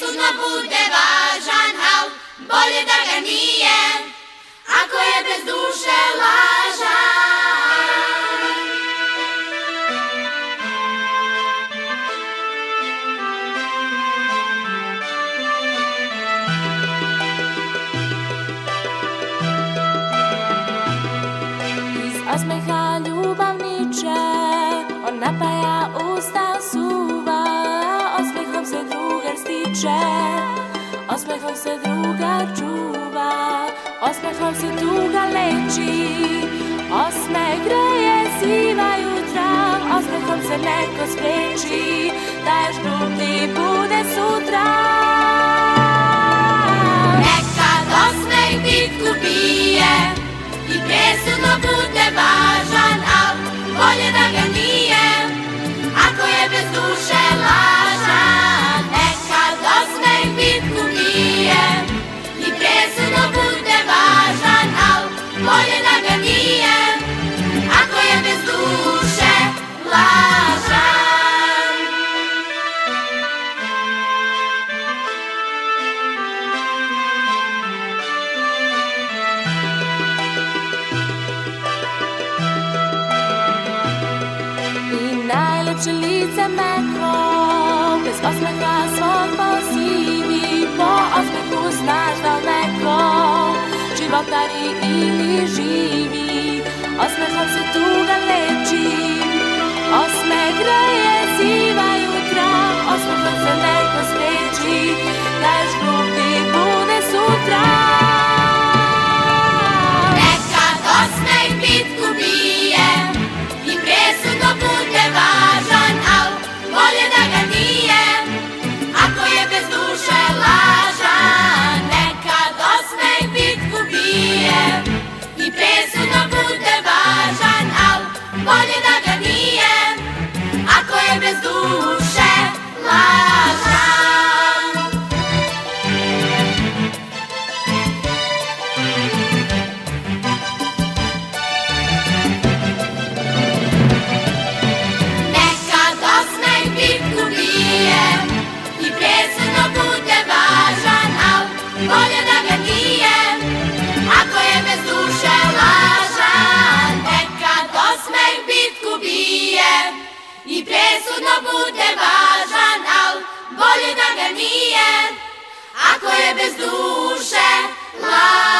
presudno bude važan, al bolje da ga nije, ako je bez duše lažan. Iz osmeha ljubav niče, on napaja stiče, osmehom se drugar čuva, osmehom se tuga leči, osmeh greje siva jutra, osmehom se neko spreči, da još krupni bude sutra. Nekad osmeh bitku bije i presudno najlepše lice meko, bez osmeha svog posivi, po osmehu znaš da neko životari ili živi, osmehom se tuga presudno bude važan, al bolje da ga nije, ako je bez duše lažan.